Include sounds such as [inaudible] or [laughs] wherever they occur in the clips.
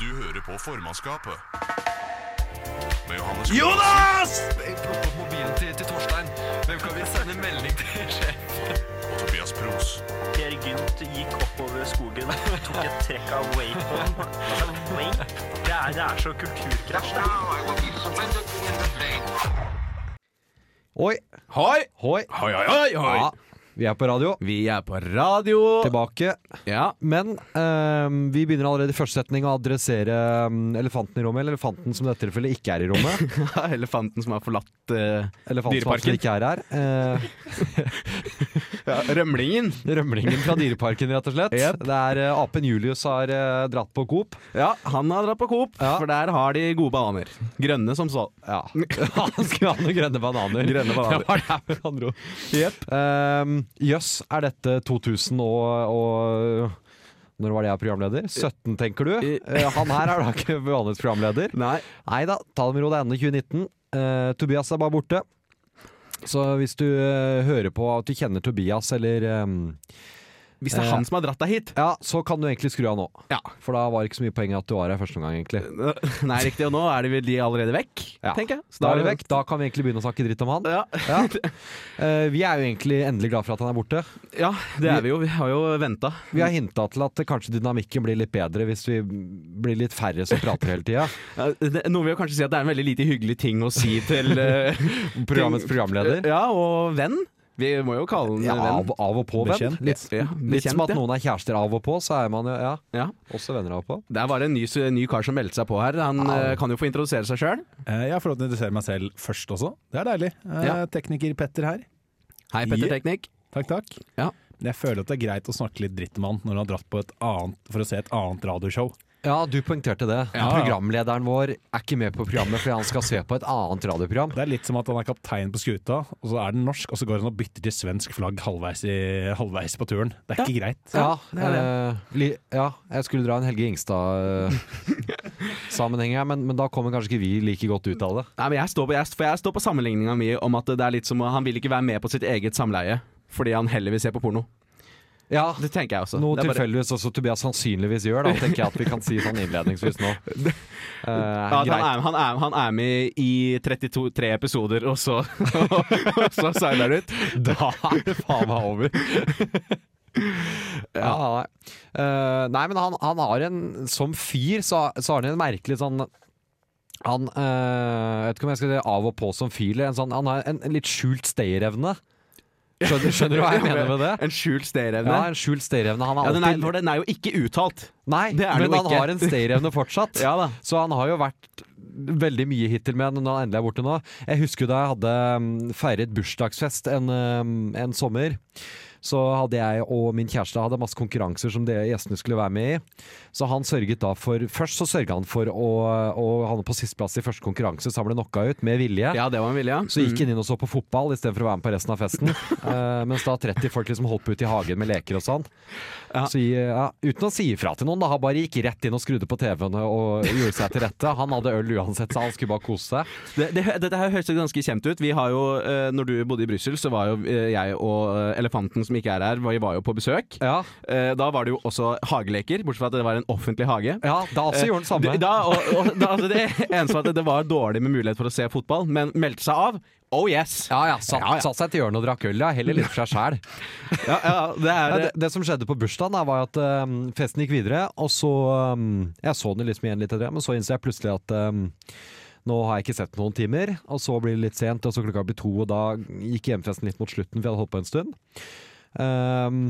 Du hører på formannskapet. Med Johannes Jonas! Plukk opp mobilen til, til Torstein. Hvem kan vi sende melding til [laughs] sjef? og Tobias Pros. Per Gynt gikk oppover skogen, tok et trekk av Waypon. Altså, det er, det er så kulturkrasj, det. Oi, hoi. Hoi, hoi, hoi, hoi. Ja, vi er på radio. Vi er på radio. Tilbake. Ja. Men um, vi begynner allerede i første setning å adressere um, elefanten i rommet. Eller elefanten som i dette tilfellet ikke er i rommet. [laughs] Elefanten som har forlatt Dyreparken Elefanten som ikke er her. Eh, [laughs] ja, rømlingen. rømlingen fra Dyreparken, rett og slett. [laughs] Yep. Der er eh, apen Julius har uh, dratt på Coop. Ja, han har dratt på Coop, Ja. for der har de gode bananer. Grønne som så. Ja. [laughs] Han skulle ha noen grønne bananer. Grønne bananer. Det var det med andre ord. Ehm, Jøss, er dette 2000 og, og Når var det jeg er programleder? 17, tenker du? Eh, han her er da ikke vanligvis programleder. Nei. Nei da, ta det med ro, det er ennå 2019. Uh, Tobias er bare borte. Så hvis du eh, hører på at du kjenner Tobias, eller ehm, Hvis det er Eh. han som har dratt deg hit. Ja, så kan du egentlig skru av nå. Ja. For da var det ikke så mye poeng at du var her første omgang, egentlig. [laughs] Nei, riktig. Og nå er de vel de allerede vekk, Ja. tenker jeg. Så Da er de vekk. Da kan vi egentlig begynne å snakke dritt om han. Ja. Ja. Uh, [laughs] vi er jo egentlig endelig glad for at han er borte. ja, det er vi jo. Vi har jo venta. Vi har hinta til at kanskje dynamikken blir litt bedre hvis vi blir litt færre som prater hele tida. [laughs] Noen vil jo kanskje si at det er en veldig lite hyggelig ting å si til uh, Programmets programleder. Ja, og venn. Vi må jo kalle den Ja, venn. av, av og på, venn. Bekjent. Litt, Ja, litt som at ja. noen er kjærester av og på, så er man jo ja, Ja. også venner av og på. Det er bare en ny, ny kar som meldte seg på her. Han ah. kan jo få introdusere seg sjøl. Eh, Jeg får lov til å introdusere meg selv først også. Det er deilig. Eh, Ja. Tekniker Petter her. Hei, Petter. Teknikk. Takk, takk. Ja. Jeg føler at det er greit å snakke litt dritt om han når han har dratt på et annet for å se et annet radioshow. Ja, du poengterte det. Ja. Programlederen vår er ikke med på programmet fordi han skal se på et annet radioprogram. Det er litt som at han er kaptein på skuta, og så er den norsk, og så går han og bytter til svensk flagg halvveis, i, halvveis på turen. Det er ikke greit. Ja, det er det. eh, li, ja, jeg skulle dra en Helge Ingstad-sammenheng [laughs] her, men, men da kommer kanskje ikke vi like godt ut av det. Nei, men jeg står på, jeg, for jeg står på sammenligninga mi om at det er litt som Han vil ikke være med på sitt eget samleie fordi han heller vil se på porno. Ja, Det tenker jeg også. Noe tilfeldigvis også Tobias sannsynligvis gjør, da, tenker jeg at vi kan si sånn innledningsvis nå. [laughs] Uh, Ja, han, er, han, er, han er med i 32, tre episoder, og så, [laughs] og så seiler det ut. Da er det faen meg over. ja, nei. Uh, nei, men han, han har en Som fyr så, så har han en merkelig sånn Han Jeg vet ikke om jeg skal si av og på som fyr, sånn, han har en, en litt skjult stayerevne. Skjønner, skjønner du hva jeg mener med det? En skjult stayerevne. Ja, en skjult stayerevne. Han har Ja, den er, for den er jo ikke uttalt. Nei, men han ikke. har en stayerevne fortsatt. [laughs] Ja. Så han har jo vært veldig mye hittil med når han endelig er borte nå. Jeg husker da jeg hadde um, feiret bursdagsfest en, um, en sommer. Så hadde jeg og min kjæreste hadde masse konkurranser som det gjestene skulle være med i. Så han sørget da for Først så sørga han for å, å havne på sisteplass i første konkurranse, så han ble knocka ut med vilje. Ja, det var en vilje. Så gikk han inn og så på fotball istedenfor å være med på resten av festen. uh, [laughs] mens da 30 folk liksom holdt på ute i hagen med leker og sånn. Ja. Så, ja, uten å si ifra til noen, da. Han bare gikk rett inn og skrudde på TV-ene og gjorde seg til rette. Han hadde øl uansett, så han skulle bare kose seg. Det, det, dette her høres ganske kjent ut. Vi har jo, eh, når du bodde i Brussel, så var jo eh, jeg og elefanten som ikke er her, vi var jo på besøk. Ja, Eh, Da var det jo også hageleker, bortsett fra at det var en offentlig hage. ja da også gjorde han samme. Eh, Da, og, og, da, altså det eneste var at det var dårlig med mulighet for å se fotball, men meldte seg av. Oh yes! ja, ja, satt, Ja, ja. satt seg til hjørnet og drakk øl, ja. Heller litt for seg sjæl. [laughs] Ja, ja, det det, det som skjedde på bursdagen, da, var at um, festen gikk videre. Og så um, Jeg så den liksom igjen litt etter det, men så innså jeg plutselig at um, nå har jeg ikke sett noen timer, og så blir det litt sent, og så klokka blir to, og da gikk hjemfesten litt mot slutten, for jeg hadde holdt på en stund. Um,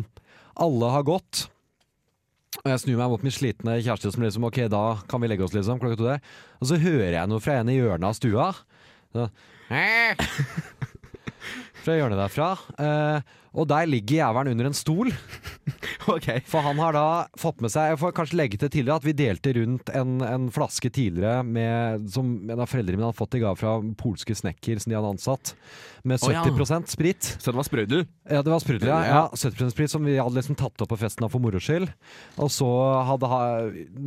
alle har gått. Og jeg snur meg mot min slitne kjæreste som liksom Ok, da kan vi legge oss, liksom. Klokka to der. Og så hører jeg noe fra en i hjørnet av stua. Så, [laughs] fra hjørnet derfra. Eh, og der ligger jævelen under en stol. [laughs] okay. For han har da fått med seg Jeg får kanskje legge til tidligere at vi delte rundt en, en flaske tidligere med, som en av foreldrene mine hadde fått i gave fra polske snekker som de hadde ansatt, med Å, ja. 70% sprit. Så det var sprudel? Ja, det var sprudel, ja. Ja. ja. 70% sprit som vi hadde liksom tatt opp på festen av for moro skyld. Og så hadde ha,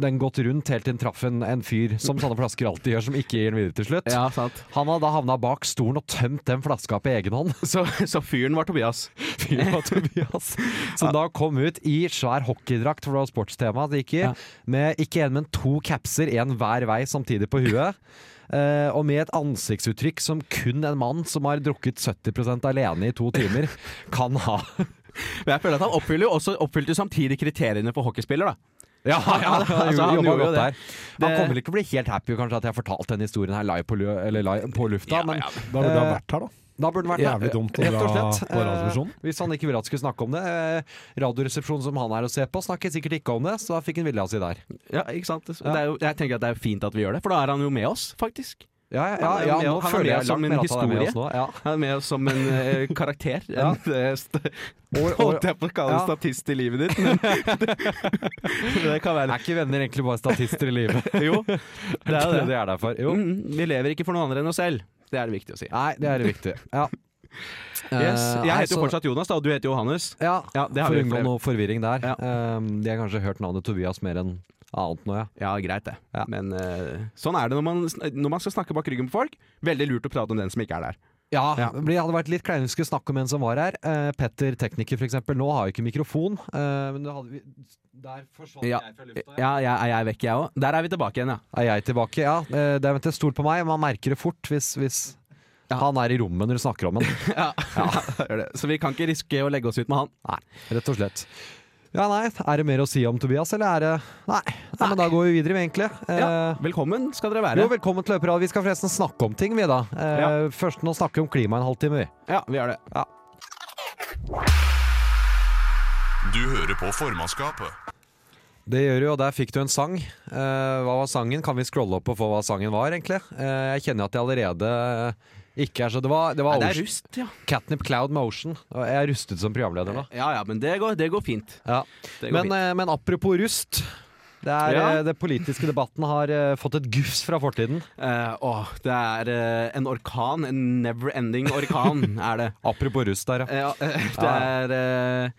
den gått rundt helt til den traff en, en fyr, som sånne flasker alltid gjør, som ikke gir den videre til slutt. Ja, sant. Han hadde da havna bak stolen og tømt den flaska på egen hånd. Så, så fyren var Tobias. Var Tobias. Som da kom ut i svær hockeydrakt, for det var sportstema det gikk i. Med ikke en, men to capser, én hver vei samtidig på huet. Uh, og med et ansiktsuttrykk som kun en mann som har drukket 70% alene i to timer, [laughs] kan ha. Men jeg føler at han oppfyller jo også oppfylte samtidig kriteriene for hockeyspiller, da. Ja, han altså, han jobba jo godt det. der. Han kommer vel ikke til å bli helt happy kanskje at jeg har fortalt denne historien her live på, eller live på lufta, men Da burde du ha Eh, vært her, da. Da burde han vært Jævlig dumt å dra slett. på Radioresepsjonen. Eh, Hvis han ikke ville at skulle snakke om det. Eh, Radioresepsjonen som han er å se på, snakker sikkert ikke om det, så da fikk han vilja si der. Ja, ikke sant? Det er jo, jeg tenker at det er fint at vi gjør det, for da er han jo med oss, faktisk. Ja, ja, Han ja, er ja nå han er føler jeg som en historie. Han er med oss som en uh, karakter. Ja. En, [laughs] Holdt jeg på å kalle Ja. statist i livet ditt, men [laughs] det kan være Er ikke venner egentlig bare statister i livet? Jo, [laughs] det er jo det. de er derfor. Jo. Mm, vi lever ikke for noen andre enn oss selv. Det er det viktig å si. Nei, det er viktig. Ja. [laughs] Yes. Eh, Jeg heter jo fortsatt Jonas, da, og du heter Johannes. Ja, Ja, det har for å unngå noe forvirring der. Ja. Um, de har kanskje hørt navnet Tobias mer enn annet nå, ja. Ja, greit det. Ja. Men uh, sånn er det når man, når man skal snakke bak ryggen på folk. Veldig lurt å prate om den som ikke er der. Ja, Ja. Det hadde vært litt skulle snakke om en som var her. Eh, Petter, tekniker eksempel. Nå har jo ikke mikrofon, eh, men hadde vi, der forsvant Ja. jeg fra lufta. Ja, jeg, er vekk, jeg òg. Der er vi tilbake igjen, ja. Er jeg tilbake? Ja. Eh, det er stol på meg. Man merker det fort hvis, hvis han er i rommet når du snakker om han. [laughs] ja. [laughs] ja. Så vi kan ikke riske å legge oss ut med han. Nei, rett og slett. Ja, nei, Er det mer å si om Tobias, eller er det Nei, nei men da går vi videre, egentlig. Eh, Ja. Velkommen skal dere være. Jo, velkommen til Løperad. Vi skal forresten snakke om ting, vi da. Eh, Ja. Først nå snakke om klima en halvtime, vi. Ja, vi gjør det. Du hører på formannskapet. Det gjør du, og der fikk du en sang. Eh, hva var sangen? Kan vi scrolle opp og få hva sangen var, egentlig? Eh, jeg kjenner at jeg allerede ikke er så Det var, det var Nei, det er Ocean- rust, ja. Catnip Cloud Motion. Og jeg er rustet som programleder nå. Ja ja, men det går, det går fint. Ja. Det går Men, fint. eh, men apropos rust. Det er, Ja. eh, det politiske debatten har eh, fått et gufs fra fortiden. Eh, åh, det er eh, en orkan. En never-ending orkan, [laughs] er det. Apropos rust der, ja. Ja, eh, [laughs] det er eh,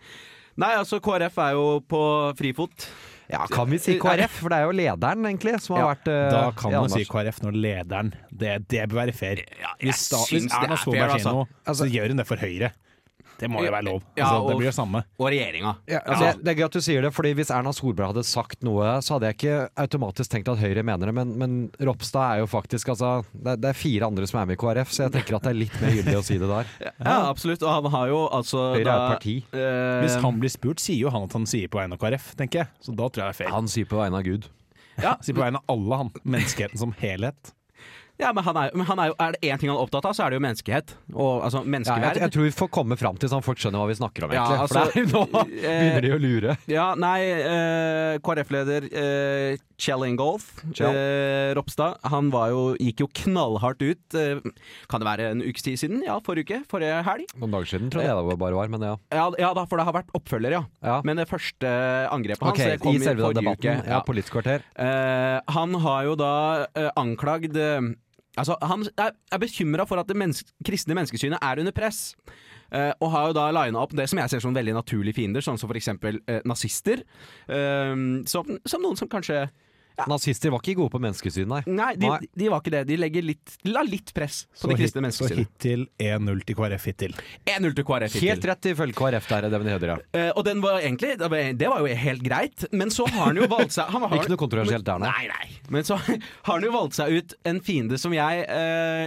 Nei, altså, KrF er jo på frifot. Ja, Kan vi si KrF? For det er jo lederen, egentlig, som har Ja, vært uh, Da kan man si. KrF når lederen Det, det bør være fair. Hvis, da, hvis Erna er Solberg altså. sier noe, så gjør hun det for Høyre. Det må jo være lov. Ja, Altså, det og- blir det samme. Og regjeringa. Altså, ja. det er gøy at du sier det, fordi Hvis Erna Solberg hadde sagt noe, så hadde jeg ikke automatisk tenkt at Høyre mener det. Men, men Ropstad er jo faktisk altså, det, det er fire andre som er med i KrF, så jeg tenker at det er litt mer gyldig å si det der. [laughs] Ja, absolutt. Og han har jo altså Høyre er et parti. eh, Hvis han blir spurt, sier jo han at han sier på vegne av KrF, tenker jeg. Så da tror jeg det er feil. Han sier på vegne av Gud. ja, Sier på vegne av alle, han. Menneskeheten som helhet. Ja, men han er, men han er jo Er det én ting han er opptatt av, så er det jo menneskehet. Og altså Ja, jeg, menneskeverd. jeg tror vi får komme fram til sånn folk skjønner hva vi snakker om, egentlig. Ja, altså, For det er, nå [laughs] begynner de å lure. Ja, nei, eh, KrF-leder eh, Kjell Ingolf eh, Ropstad, han var jo, gikk jo knallhardt ut. Eh, kan det være en ukes tid siden? Ja, forrige uke? Forrige helg? Noen dager siden tror jeg det bare var, men ja. Ja, ja da, for det har vært oppfølger, ja. ja. Men det første angrepet hans okay, kom I selve forrige debatten. uke. Ja, Politisk kvarter. Eh, han har jo da eh, anklagd eh, Altså, Han er, er bekymra for at det menneske, kristne menneskesynet er under press. Eh, og har jo da lina opp det som jeg ser som veldig naturlige fiender, sånn som f.eks. Uh, nazister. Eh, som, som noen som kanskje Nazister var ikke gode på menneskesyn, nei. Nei, de, Nei. de var ikke det. De legger litt, de la litt press på Så, det kristne menneskesynet. så hittil 1-0 til KrF hittil. 1-0 til KrF hittil. Helt rett ifølge KrF der, Devin Høder, ja. Uh, og den var egentlig det var, jo helt greit, men så har han jo valgt seg han [laughs] har, Ikke noe kontroversielt der, nei. Nei, nei. Men så [laughs] har han jo valgt seg ut en fiende som jeg uh,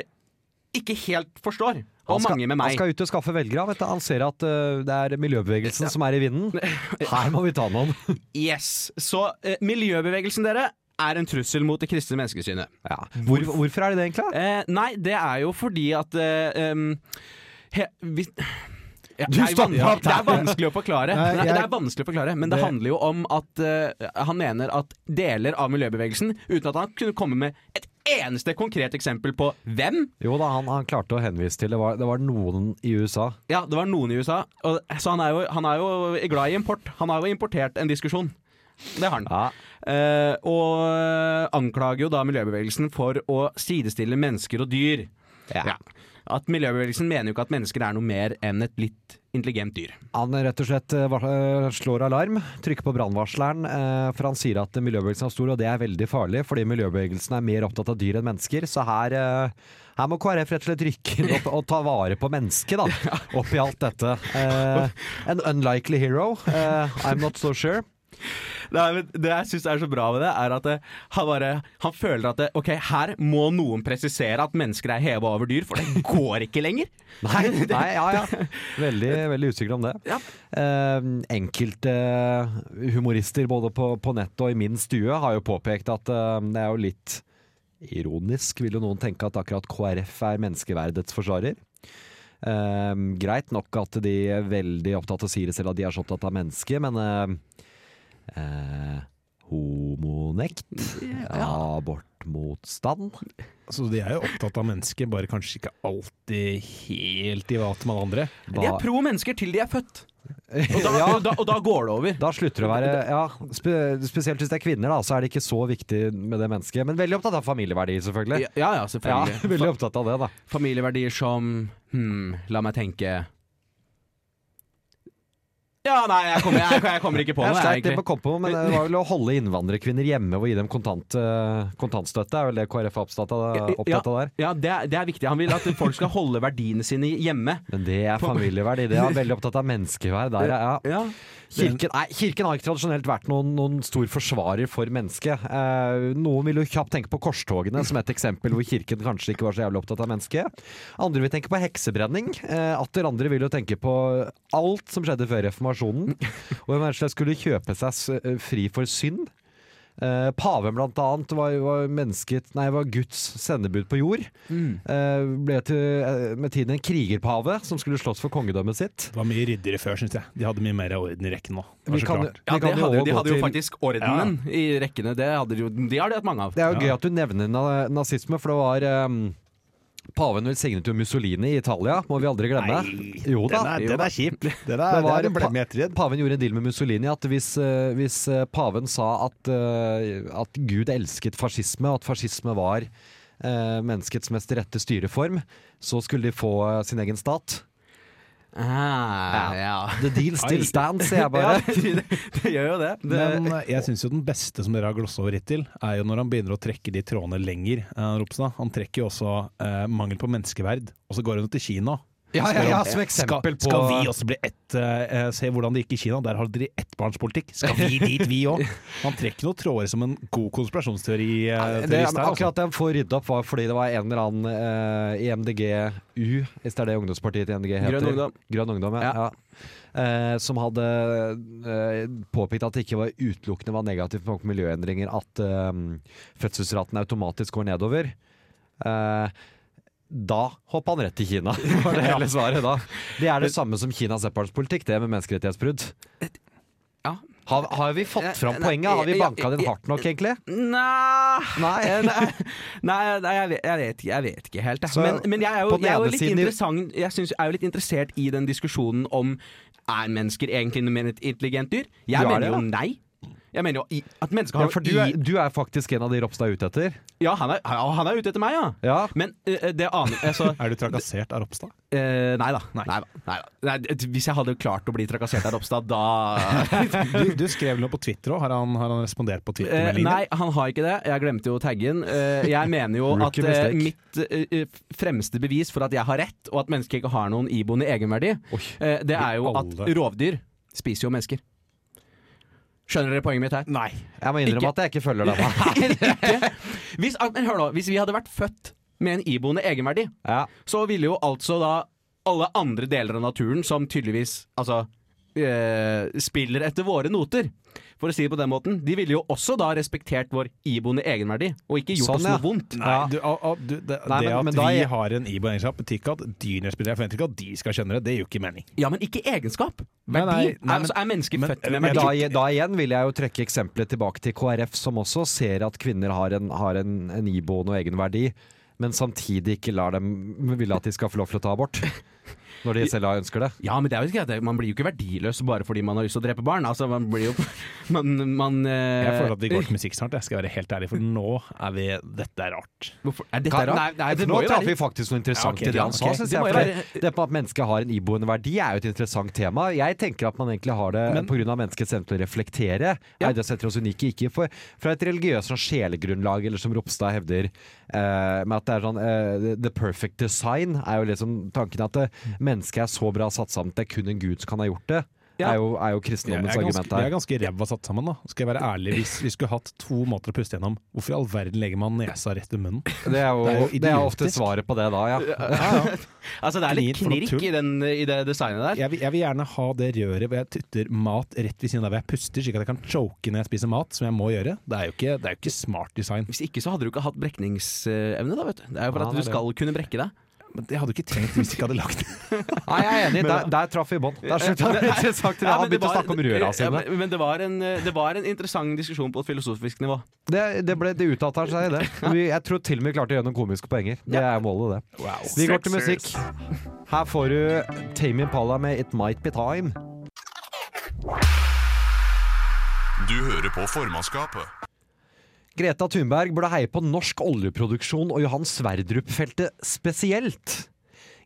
ikke helt forstår. Og skal, mange med han skal ut og skaffe velgere. Vet du. Han ser at uh, det er miljøbevegelsen som er i vinden. [laughs] Her må vi ta noen. [laughs] Yes. Så uh, miljøbevegelsen, dere, er en trussel mot det kristne menneskesynet. Ja. Hvor, hvorfor er det det, egentlig? Eh, nei, det er jo fordi at um, he, vi, ja, det, er det er vanskelig å forklare. Nei, jeg- det er vanskelig å forklare Men det, Det- handler jo om at uh, han mener at deler av miljøbevegelsen, uten at han kunne komme med et eneste konkret eksempel på hvem Jo da, han, han klarte å henvise til det var, det var noen i USA. Ja, det var noen i USA. Og, så han er, jo, han er jo glad i import. Han har jo importert en diskusjon. Det har han. Ja. Eh, og anklager jo da miljøbevegelsen for å sidestille mennesker og dyr. Ja. At miljøbevegelsen mener jo ikke at mennesker er noe mer enn et litt intelligent dyr. Han rett og slett eh, eh, slår alarm, trykker på brannvarsleren, eh, for han sier at miljøbevegelsen er stor, og det er veldig farlig, fordi miljøbevegelsen er mer opptatt av dyr enn mennesker. Så her, her må KrF rett og slett rykke inn og, og ta vare på mennesket, da, [laughs] oppi alt dette. An unlikely hero. I'm not so sure. Nei, men det jeg syns er så bra med det, er at det, han bare Han føler at det, ok, her må noen presisere at mennesker er heva over dyr, for det går ikke lenger. [laughs] Nei, [laughs] nei ja ja. Veldig, [laughs] veldig usikker om det. Ja. Eh, enkelte humorister både på, på nett og i min stue har jo påpekt at eh, det er jo litt ironisk, vil jo noen tenke at akkurat KrF er menneskeverdets forsvarer. Eh, greit nok at de er veldig opptatt av å si det selv at de er så opptatt av mennesket, men eh, homonekt. Ja. abortmotstand Så de er jo opptatt av mennesket, bare kanskje ikke alltid helt i vater med alle andre. De er pro mennesker til de er født. [laughs] Og da, Ja. og da, og da går det over. Da slutter det å være Ja, spe, spesielt hvis det er kvinner, da, så er det ikke så viktig med det mennesket. Men veldig opptatt av familieverdier, selvfølgelig. Ja, ja, selvfølgelig. Ja, [laughs] veldig opptatt av det, da. Familieverdier som hmm, La meg tenke Ja, nei, jeg kommer, jeg, jeg kommer ikke på noe. Jeg, er på kompo, men det var vel å holde innvandrerkvinner hjemme og gi dem kontant, eh, kontantstøtte, er vel det KrF er opptatt av, opptatt av der. Ja, det er, det er viktig. Han vil at folk skal holde verdiene sine hjemme. Men det er familieverdi. Det er veldig opptatt av menneskeverd. Der, ja. [laughs] Ja. Kirken, nei, kirken har ikke tradisjonelt vært noen, noen stor forsvarer for mennesket. Eh, noen vil jo kjapt tenke på korstogene som et eksempel hvor kirken kanskje ikke var så jævlig opptatt av mennesket. Andre vil tenke på heksebrenning. Eh, atter andre vil jo tenke på alt som skjedde før reformasjonen. Og hvem mennesker skulle kjøpe seg eh, fri for synd. Eh, paven blant annet var, var, nei, var Guds sendebud på jord. Mm. Eh, ble til, eh, med tiden en krigerpave som skulle slåss for kongedømmet sitt. Det var mye ryddigere før, syns jeg. De hadde mye mer orden i rekken nå. Kan- Ja, kan jo hadde, de hadde jo til- faktisk ordenen i rekkene. Det hadde de, de har de hatt mange av. Det er jo Ja. gøy at du nevner nazisme, for det var um, Paven velsignet jo Mussolini i Italia, må vi aldri glemme. jo da. Den er, den er kjip. Den Det er, var det er en pa- Paven gjorde en deal med Mussolini at hvis, eh, hvis eh, paven sa at, eh, at Gud elsket fascisme, og at fascisme var eh, menneskets mest rette styreform, så skulle de få sin egen stat. Ah, ja. The deal still stands, sier jeg bare. [laughs] Ja, det, det gjør jo det. det Men eh, jeg syns jo den beste som dere har glossa over hittil, er jo når han begynner å trekke de trådene lenger. eh, Han trekker jo også eh, mangel på menneskeverd, og så går han til Kina. Ja, ja, ja, som eksempel på skal vi også bli ett Uh, Se hvordan det gikk i Kina, der har dere ettbarnspolitikk. Skal vi dit, vi òg? Han [laughs] trekker noen tråder som en god konspirasjonsteori. eh, det, teorist her, altså. akkurat den får rydda opp var fordi det var en eller annen uh, i MDG-U, hvis det er det ungdomspartiet til MDG heter. Grønn Ungdom. Grønn Ungdom, ja. Ja. ja. Eh, som hadde uh, påpekt at det ikke var utelukkende var negativt med miljøendringer at uh, fødselsraten automatisk går nedover. Eh, da hoppa han rett til Kina, [laughs] var det hele svaret da. Det er det samme som Kinas ettbarnspolitikk, det med menneskerettighetsbrudd. Ja. Har, har vi fått fram poenget? Har vi banka den hardt nok, egentlig? Nei, Nei. nei, [laughs] nei, jeg, vet, jeg, vet, ikke- jeg vet ikke helt. Så Men, men jeg er jo, jeg er jo litt interessant Jeg synes, er jo litt interessert i den diskusjonen om er mennesker egentlig noe mer intelligent dyr. Jeg er mener jo nei. Jeg mener jo i, at mennesker Ja, for du er, du er faktisk en av de Ropstad er ute etter? Ja, han er, han er ute etter meg, ja. Ja. Men uh, det aner altså, [laughs] Er du trakassert av Ropstad? Uh, Nei da. Nei. Nei. da, nei da. Nei, hvis jeg hadde klart å bli trakassert av Ropstad, da [laughs] Du, du skrev noe på Twitter òg. Har, han- har han respondert på Eh, Twitter-meldingen? nei, han har ikke det. Jeg glemte jo å tagge den. Eh, jeg mener jo at mitt fremste bevis for at jeg har rett, og at mennesker ikke har noen iboende egenverdi, eh, det er jo at rovdyr spiser jo mennesker. Skjønner dere poenget mitt her? Nei. Jeg må innrømme Ikke- at jeg ikke følger deg? [laughs] Hvis, ah, men hør nå, hvis vi hadde vært født med en iboende egenverdi, Ja. så ville jo altså da alle andre deler av naturen som tydeligvis altså øh, spiller etter våre noter, for å si det på den måten, de ville jo også da respektert vår iboende egenverdi, og ikke gjort Sånn, oss ja. noe vondt. Nei, du, ah, ah, du, det, Nei, det men- at men vi er- har en iboende egenskap, betyr ikke at dyrene respekterer. Jeg forventer ikke at de skal skjønne det. Det gir jo ikke mening. Ja, men ikke egenskap. Verdi. nei, nei, nei, altså, er mennesker men- født med verdi? da, da igjen vil jeg jo trekke eksempelet tilbake til KrF, som også ser at kvinner har en, har en, en iboende og egenverdi, men samtidig ikke lar dem vil at de skal få lov til å ta abort. Når de selv ønsker det. Ja, men det er jo ikke det, man blir jo ikke verdiløs bare fordi man har lyst til å drepe barn. Altså, man blir jo [laughs] Man, man uh... Jeg føler at vi går til musikk snart, jeg skal være helt ærlig, for nå er vi Dette er rart. Hvorfor, er dette rart? nei, nei, Det nå traff vi faktisk noe interessant Ja, okay, i det han sa, må jeg. For være- det, med at mennesket har en iboende verdi, er jo et interessant tema. Jeg tenker at man egentlig har det Men- pga. menneskets evne til å reflektere. Ja. Er det setter oss unike, ikke for, fra et religiøst sånn sjelegrunnlag, eller som Ropstad hevder, uh, med at det er sånn uh, The perfect design er jo liksom tanken at det, mennesket er så bra satt sammen at det er kun en gud som kan ha gjort det. Ja. Er, jo, er jo kristendommens er ganske, argument vi er ganske ræva satt sammen, da. Skal jeg være ærlig, hvis vi skulle hatt to måter å puste gjennom, hvorfor i all verden legger man nesa rett i munnen? Det er jo, Det er jo det er ofte svaret på det da, ja. [laughs] Altså, det er litt knirk i, den, i det designet der. Jeg vil, jeg vil gjerne ha det røret hvor jeg tutter mat rett ved siden av hvor jeg puster, slik at jeg kan choke når jeg spiser mat, som jeg må gjøre. Det er jo ikke, det er jo ikke smart design. Hvis ikke så hadde du ikke hatt brekningsevne, da, vet du. Det er jo for Ja, at du skal kunne brekke deg. Men det hadde du ikke trengt hvis du ikke hadde lagt det. [laughs] Nei, jeg er enig. Der, der traff vi bånd. Der slutta. Ja, [laughs] Han begynte å var- snakke om røra Ja, sine. men, men det, var en, det var en interessant diskusjon på et filosofisk nivå. Det, det, ble, det uttalte seg i det. [laughs] Vi, jeg tror til og med vi klarte å gjøre noen komiske poenger. Det er målet, det. Vi går til musikk. Her får du Tame Impala med It Might Be Time. Du hører på formannskapet. Greta Thunberg burde heie på norsk oljeproduksjon og Johan Sverdrup-feltet spesielt.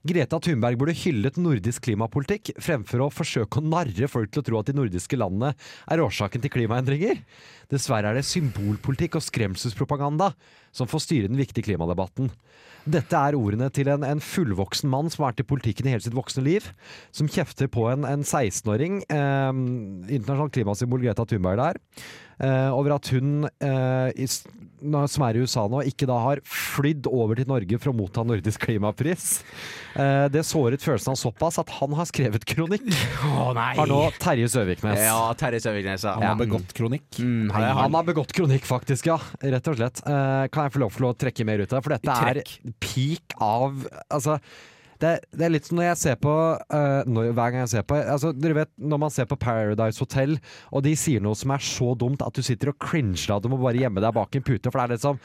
Greta Thunberg burde hyllet nordisk klimapolitikk fremfor å forsøke å narre folk til å tro at de nordiske landene er årsaken til klimaendringer. Dessverre er det symbolpolitikk og skremselspropaganda som får styre den viktige klimadebatten. Dette er ordene til en, en fullvoksen mann som har vært i politikken i hele sitt voksne liv, som kjefter på en, en 16-åring, eh, internasjonalt klimasymbol Greta Thunberg der, eh, over at hun, eh, i, som er i USA nå, ikke da har flydd over til Norge for å motta nordisk klimapris. Eh, det såret følelsen av såpass at han har skrevet kronikk. Nei! Har nå Terje Søviknes. Ja, Terje Søviknes, ja. Han har begått kronikk. Mm, han Han han. har begått kronikk, faktisk, ja. Rett og slett. Eh, kan jeg få lov til å trekke mer ut av det? For dette Trekk. er peak av Altså, det, det er litt som når jeg ser på uh, når, Hver gang jeg ser på altså, Dere vet når man ser på Paradise Hotel, og de sier noe som er så dumt at du sitter og cringer av det og bare gjemme deg bak en pute, for det er litt sånn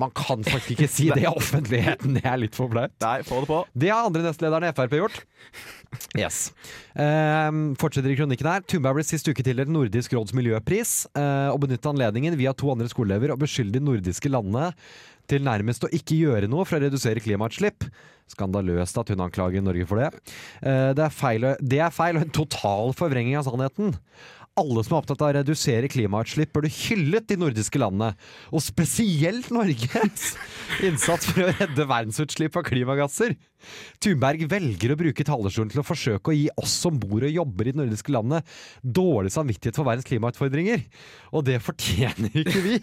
Man kan faktisk ikke si det i [laughs] offentligheten, det er litt for flaut. Nei, få det på. Det har andre nestlederne i Frp gjort. Yes. Um, fortsetter i kronikken her. Thunberg ble sist uke tildelt Nordisk råds miljøpris, uh, og benyttet anledningen via to andre skoleelever å beskylde de nordiske landene til nærmest å ikke gjøre noe for å redusere klimautslipp. Skandaløst at hun anklager Norge for det. Eh, det, er feil, det er feil og en total forvrenging av sannheten. Alle som er opptatt av å redusere klimautslipp, burde hyllet de nordiske landene, og spesielt Norges [laughs] innsats for å redde verdensutslipp av klimagasser. Thunberg velger å bruke talerstolen til å forsøke å gi oss som bor og jobber i det nordiske landet, dårlig samvittighet for verdens klimautfordringer. Og det fortjener ikke vi.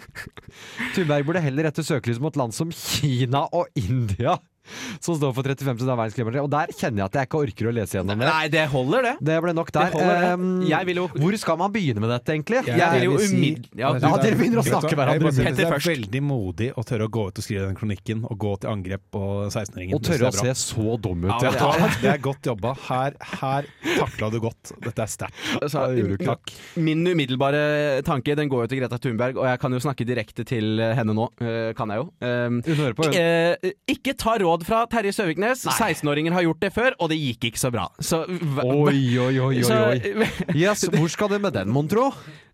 [laughs] Thunberg burde heller rette søkelyset mot land som Kina og India, som står for 35 av verdens klimagasser. Og der kjenner jeg at jeg ikke orker å lese gjennom det. Nei, det holder, det. Det ble nok der. Det holder. Ehm, Jeg jo- Hvor skal man begynne med dette, egentlig? Jeg vil jo vil si- umiddel- ja, Ja, dere begynner å snakke med hverandre synes Det er veldig modig å tørre å gå ut og skrive den kronikken og gå til angrep på 16-åringen. Og tørre å se så dum ut. Ja, Ja. Det er godt jobba. Her, her takla du godt. Dette er sterkt. Altså. Min umiddelbare tanke Den går jo til Greta Thunberg, og jeg kan jo snakke direkte til henne nå. eh, kan jeg jo. Um, Hun hører på, hun. eh, ikke ta råd fra Terje Søviknes. 16-åringer har gjort det før, og det gikk ikke så bra. Så, Oi, oi, oi, oi, så-. [laughs] Yes, hvor skal du med den, mon tro?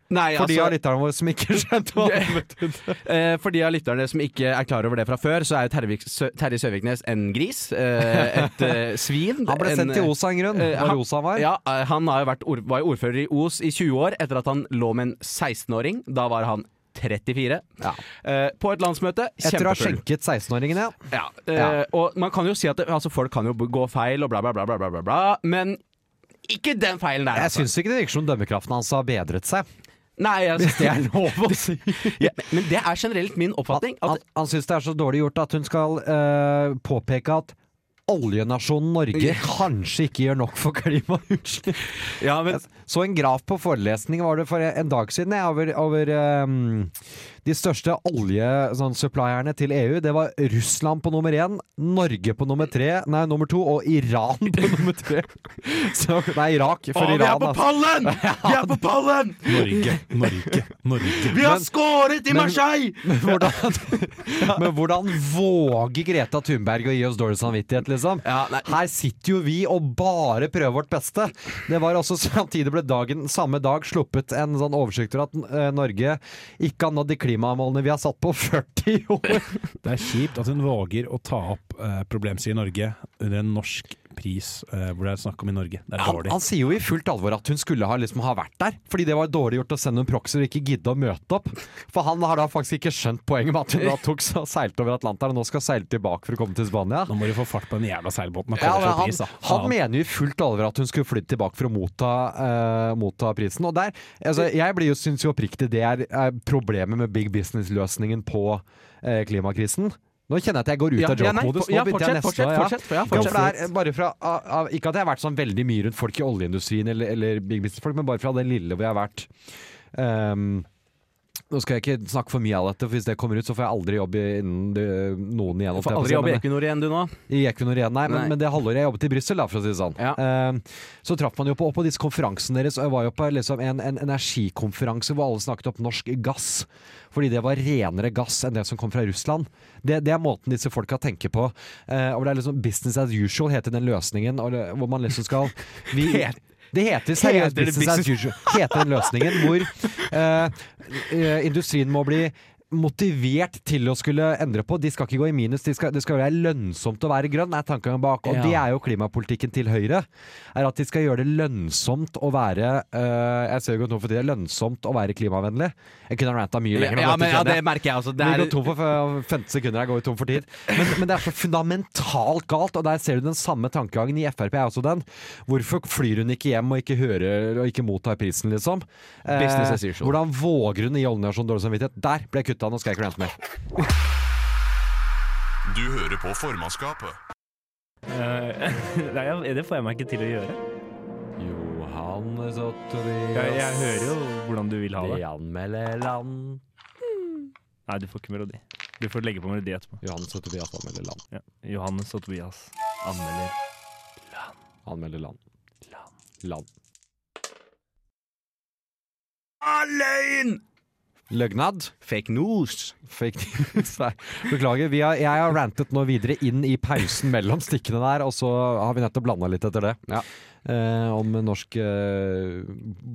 Nei, For de altså, av lytterne våre som ikke [laughs] skjønte hva det betydde. [laughs] eh, for de av lytterne som ikke er klar over det fra før, så er jo Terje, Sø Terje Søviknes en gris. eh, et eh, svin. Han ble en, sendt til Os av en grunn. Var han var? Ja, han var jo ordfører i Os i 20 år etter at han lå med en 16-åring. Da var han 34. Ja. Uh, på et landsmøte. Etter å ha skjenket 16-åringen, ja. Ja, Uh, Ja. Og man kan jo si at det, altså, folk kan jo gå feil og bla, bla, bla, bla, bla, bla, men ikke den feilen der. Jeg altså. syns ikke det virker som dømmekraften hans har bedret seg. Nei, jeg, [laughs] Hvis det er lov å [laughs] si. ja, men det er generelt min oppfatning. Han, At, han syns det er så dårlig gjort at hun skal uh, påpeke at oljenasjonen Norge kanskje ikke gjør nok for klimautslipp. ja, men, Så en graf på forelesning var det for en dag siden jeg, over, over um, de største oljesupplierne til EU. Det var Russland på nummer én, Norge på nummer tre, nei, nummer to, og Iran på [laughs] nummer tre. Så, nei, Irak. For Iran, altså. pallen! [laughs] Vi er på pallen! Norge, Norge, Norge. Vi har Men- skåret i men- Marseille! Men hvordan, [laughs] men hvordan våger Greta Thunberg å gi oss dårlig samvittighet, liksom? Ja. Her sitter jo vi og bare prøver vårt beste. Det var også Samtidig ble dagen samme dag sluppet en sånn oversikt over at eh, Norge ikke har nådd de klimamålene vi har satt på [laughs] 40 år. Det er kjipt at hun våger å ta opp problemstillinger i Norge under en norsk pris uh, hvor det er snakk om i Norge. Det er Han, dårlig. han sier jo i fullt alvor at hun skulle ha, liksom, ha vært der, fordi det var dårlig gjort å sende noen proxy og ikke gidde å møte opp. For han har da faktisk ikke skjønt poenget med at hun da [laughs] tok så seilte over Atlanteren og nå skal seile tilbake for å komme til Spania. Nå må de få fart på den jævla seilbåten. og Ja, kalle han, pris, da. han han mener jo i fullt alvor at hun skulle flytte tilbake for å motta, uh, motta prisen. Og der, altså, jeg blir jo, syns jo oppriktig det er, er problemet med big business-løsningen på eh, klimakrisen. Nå kjenner jeg at jeg går ut Ja, av joke-modus. ja, fortsett, fortsett, fortsett, ja, Ja, for fortsett. er bare fra, av, ikke at jeg har vært sånn veldig mye rundt folk i oljeindustrien eller, eller big business-folk, men bare fra det lille hvor jeg har vært. Um, nå skal jeg ikke snakke for mye av dette, for hvis det kommer ut, så får jeg aldri jobb innen det, noen igjen. Du får aldri jobb i Equinor igjen, du nå. i Equinor igjen, nei, men, Nei. men det halvåret jeg jobbet i Brussel, for å si det sånn. Ja. Eh, så traff man jo på, på disse konferansene deres, og jeg var jo på liksom en, en energikonferanse hvor alle snakket opp norsk gass. Fordi det var renere gass enn det som kom fra Russland. Det, det er måten disse folka tenker på. Eh, og det er liksom business as usual heter den løsningen, det, hvor man liksom skal [laughs] vi, det heter seriøst business, business as usual. Heter den løsningen hvor [laughs] eh, eh, industrien må bli motivert til å skulle endre på. De skal ikke gå i minus, de skal, det skal være lønnsomt å være grønn, er tanken bak. Og Ja. det er jo klimapolitikken til Høyre. Er at de skal gjøre det lønnsomt å være eh, Jeg ser jo godt nå for tida, lønnsomt å være klimavennlig. Jeg kunne ranta mye lenger. Ja, men, ja, det merker jeg også. Det Vi er, går tom for 15 sekunder, jeg går tom for tid. Men, men det er så fundamentalt galt, og der ser du den samme tankegangen i Frp, er også den. Hvorfor flyr hun ikke hjem og ikke hører og ikke mottar prisen, liksom? Eh. Hvordan våger hun i oljenasjonen dårlig samvittighet? Der ble jeg kutta, nå skal jeg ikke rante mer. Du hører på formannskapet. Eh, [laughs] Nei, jeg- det får jeg meg ikke til å gjøre. Johannes Sotteri Jeg, jeg hører jo hvordan du vil ha det. anmelder land. Nei, du får ikke melodi. Du får legge på melodi etterpå. Johannes Sotteri anmelder land. Ja. Johannes og Tobias anmelder Anmelder land. Land. Løgn! Løgnad. Fake news. Fake news. Nei, beklager. Vi har, jeg har rantet nå videre inn i pausen mellom stikkene der, og så har vi nettopp blanda litt etter det. Ja. Eh, om norsk eh,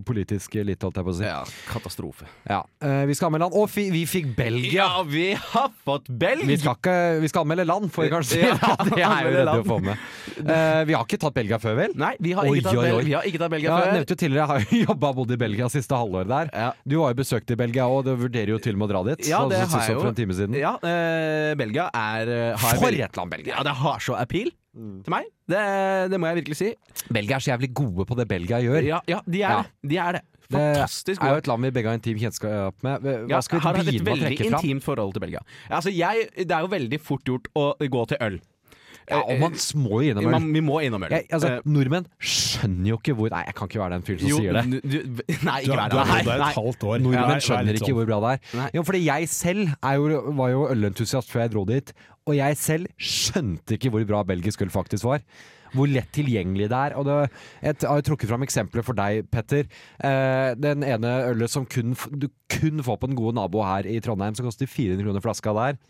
politisk elite, holdt jeg på å si. Ja, katastrofe. Ja. Eh, vi skal anmelde land. Og fi, vi fikk Belgia! Ja, vi har fått Belgia! Vi vi skal anmelde land, får vi kanskje si. Ja, [laughs] det er jo redd å få med. Eh, vi har ikke tatt Belgia før, vel? Nei, vi har Oi, ikke tatt, oi, oi. Vi har ikke tatt Belgia Ja, jeg før. nevnte jo tidligere, jeg har [laughs] jo jobba og bodd i Belgia siste halvåret der. Ja. Du har jo besøkt i Belgia òg, du vurderer jo til og med å dra dit. Ja, det har jeg for jo. en time siden. Ja, uh, Belgia er eh, har For et land, Belgia! Ja, det har så appeal Mm. til meg. Det, det må jeg virkelig si. Belgia er så jævlig gode på det Belgia gjør. Ja, ja de er det. De er det. Det er jo et land vi begge har intim kjennskap med. Hva skal har vi et begynne å veldig trekke fram? intimt forhold til Belgia. Altså, jeg, det er jo veldig fort gjort å gå til øl. Ja, og man må jo innom øl. Vi må innom øl. Jeg, altså, Eh, nordmenn skjønner jo ikke hvor Nei, jeg kan ikke være den fyren som jo, sier det. du, du, [laughs] nei, ikke vær du har det. bodd der Nei, et halvt år. Nordmenn skjønner ikke hvor bra det er. Jo, fordi jeg selv er jo, var jo ølentusiast før jeg dro dit, og jeg selv skjønte ikke hvor bra belgisk øl faktisk var. Hvor lett tilgjengelig det er. Og det, jeg har trukket fram eksempler for deg, Petter. Eh, den ene ølet som kun, du kun får på den gode nabo her i Trondheim, som koster 400 kroner flaska der.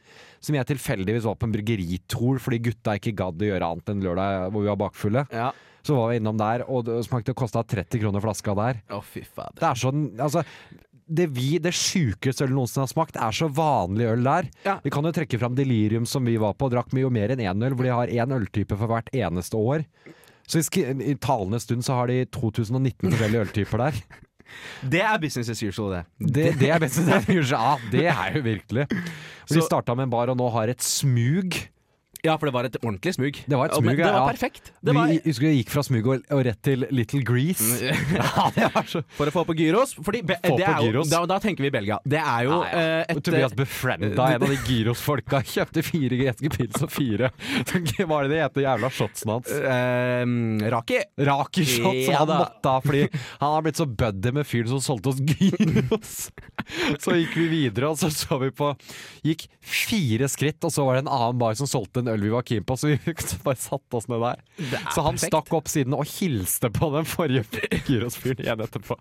Som jeg tilfeldigvis var på en bryggeritor fordi gutta ikke gadd å gjøre annet enn lørdag hvor vi var bakfulle. Ja. Så var vi innom der, og det smakte kosta 30 kroner flaska der. Å, fy fader. Det er sånn Altså det vi, det sjukeste ølet noensinne har smakt, er så vanlig øl der. Ja. Vi kan jo trekke fram Delirium som vi var på, og drakk mye mer enn én øl, hvor de har én øltype for hvert eneste år. Så i, i talende stund så har de 2019 forskjellige øltyper der. [laughs] Det er business as usual, det. Det, det er business as usual, ja, det er jo virkelig. Så de starta med en bar og nå har et smug. Ja, for det var et ordentlig smug. Det var et smug, ja. det var perfekt. Det var, Vi husker vi gikk fra smug og, og rett til Little Grease. [laughs] ja, det var så for å få på gyros. Fordi be, Få det på er jo, gyros. da, da tenker vi Belgia. Det er jo Ja, ja. eh, et Tobias befrienda en av de gyros-folka. [laughs] Kjøpte fire greske pils og fire [laughs] Hva er det de heter, jævla shotsen hans? Uh, Raki. Raki-shots Ja han måtte ha fordi han har blitt så buddy med fyren som solgte oss gyros. Så gikk vi videre, og så så vi på Gikk fire skritt, og så var det en annen bar som solgte en øl vi var keen på, så vi [laughs] bare satte oss ned der. Så han perfekt. stakk opp siden og hilste på den forrige [laughs] gyrosfyren igjen etterpå.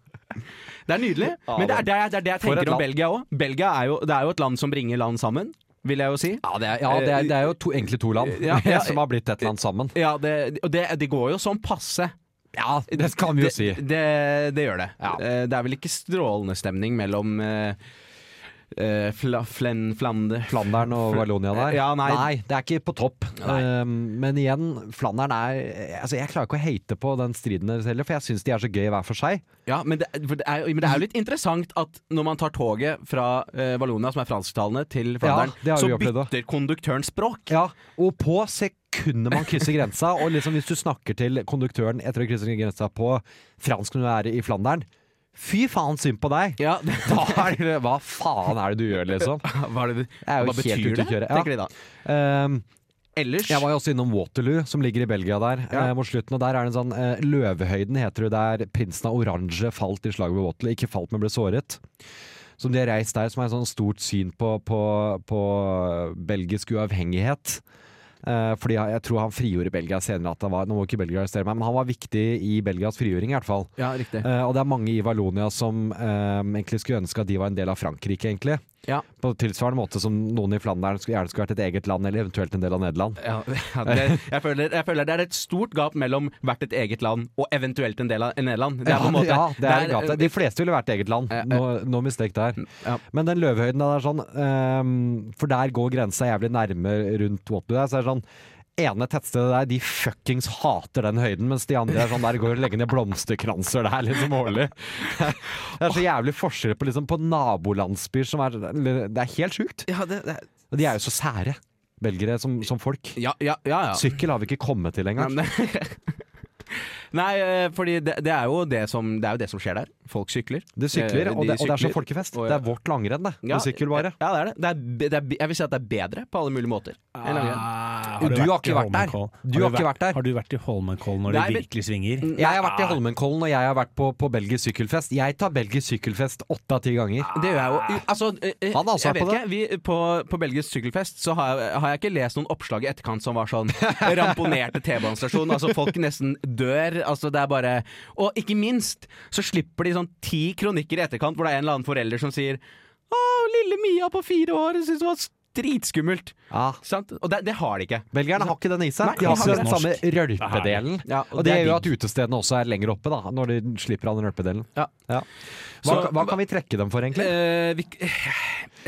Det er nydelig. Men det er det, det, er det jeg tenker om. Belgia òg. Belgia er jo, det er jo et land som bringer land sammen, vil jeg jo si. Ja, det er, ja, det er, det er jo to, egentlig to land Ja, [laughs] ja. som har blitt et land sammen. Ja, det, og det, det går jo sånn passe. Ja, det kan vi jo det, si. Det, det gjør det. Ja. Eh, Det er vel ikke strålende stemning mellom eh, eh, fla, flen, Flander Flandern og Wallonia der? Ja, nei. det er ikke på topp. Nei. Um, men igjen, Flandern er Altså, Jeg klarer ikke å hate på den striden deres heller, for jeg syns de er så gøy hver for seg. Ja, men det, det, er, men det er jo litt interessant at når man tar toget fra eh, Vallonia, som er fransktalende, til Flandern, ja, så bytter konduktøren språk. Ja, Og på sekundet man krysser grensa, og liksom hvis du snakker til konduktøren etter å krysse grensa på fransk når du er i Flandern Fy faen, synd på deg! Ja, [laughs] Hva, det, hva faen er det du gjør, liksom? [laughs] Hva, er det, Det er hva betyr det, kjøre. Ja. tenker de da? Um, Ellers Jeg var jo også innom Waterloo, som ligger i Belgia der, Ja. eh, mot slutten. Og der er det en sånn eh, Løvehøyden heter det, der prinsen av Oransje falt i slaget ved Waterloo. Ikke falt, men ble såret. Som de har reist der, som er et sånn stort syn på, på, på belgisk uavhengighet. Eh, fordi jeg, jeg tror han frigjorde Belgia senere. At det var, nå må ikke Belgia arrestere meg, men han var viktig i Belgias frigjøring, i hvert fall. Ja, riktig. Uh, og det er mange i Valonia som uh, egentlig skulle ønske at de var en del av Frankrike, egentlig. Ja. På tilsvarende måte som noen i Flandern gjerne skulle vært et eget land, eller eventuelt en del av Nederland. Ja, [laughs] det, jeg, føler, jeg føler det er et stort gap mellom hvert et eget land og eventuelt en del av Nederland. Det er på en måte ja, det er, det gap. De fleste ville vært eget land. No, no mistake der. Ja. Men den Løvehøyden der er sånn um, For der går grensa jævlig nærme rundt Waterloo. der, Så er det sånn ene tettstedet der, de fuckings hater den høyden, mens de andre er sånn der går og legger ned blomsterkranser der liksom årlig. Det er så jævlig forskjell på, liksom, på nabolandsbyer som er Det er helt sjukt. Ja, det, det, Og de er jo så sære, belgere som, som folk. ja, ja, ja, ja. Sykkel har vi ikke kommet til engang. [laughs] Nei, eh, fordi det, det, er jo det, som, det er jo det som skjer der. Folk sykler. De sykler, Eh, og de det, og det er så folkefest. og- Det er vårt langrenn, det. Ja, Med sykkel, bare. Ja, det er det. det, er, det er, jeg vil si at det er bedre på alle mulige måter. enn langrenn. du, Du har ikke vært der. Du har ikke vært der. Har du vært i Holmenkollen når Nei, det virkelig svinger? Jeg har vært i Holmenkollen, og jeg har vært på, på belgisk sykkelfest. Jeg tar belgisk sykkelfest åtte av ti ganger. Det gjør jeg jo. Altså, eh, eh, Han har også jeg vært vet på ikke, vi, på, på belgisk sykkelfest så har jeg, har jeg ikke lest noen oppslag i etterkant som var sånn [laughs] ramponerte T-banestasjon. Altså folk nesten dør. Altså det er bare Og ikke minst så slipper de sånn ti kronikker i etterkant hvor det er en eller annen forelder som sier Å, lille Mia på fire år syns det var dritskummelt. Ja. Sant? Og det, det har de ikke. Belgierne har ikke den i seg. Nei, de har ikke den samme rølpedelen. Ja, Og det er gjør jo at utestedene også er lenger oppe, da, når de slipper av den rølpedelen. Ja. Hva, Så- hva kan vi trekke dem for, egentlig? Eh, vi,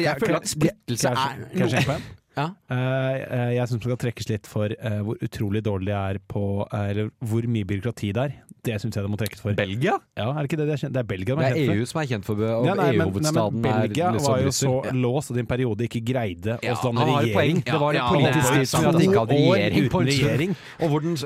jeg føler at splittelse er noe jeg? Ja. Eh, eh, jeg syns man skal trekkes litt for eh, hvor utrolig dårlig det er på Eller hvor mye byråkrati det er. Det syns jeg det må trekkes for. Belgia? Ja, er Det ikke det de er kjent? Det er Belgia de Det er er kjent for. EU som er kjent for og Ja, EU-hovedstaden Belgia er liksom var jo så så låst at i en periode ikke greide Ja, å danne regjering. Det var en politisk det er ja, ja, ja, ja, ja, ja, ja, To år regjering. på uten en stund. regjering. Og hvor den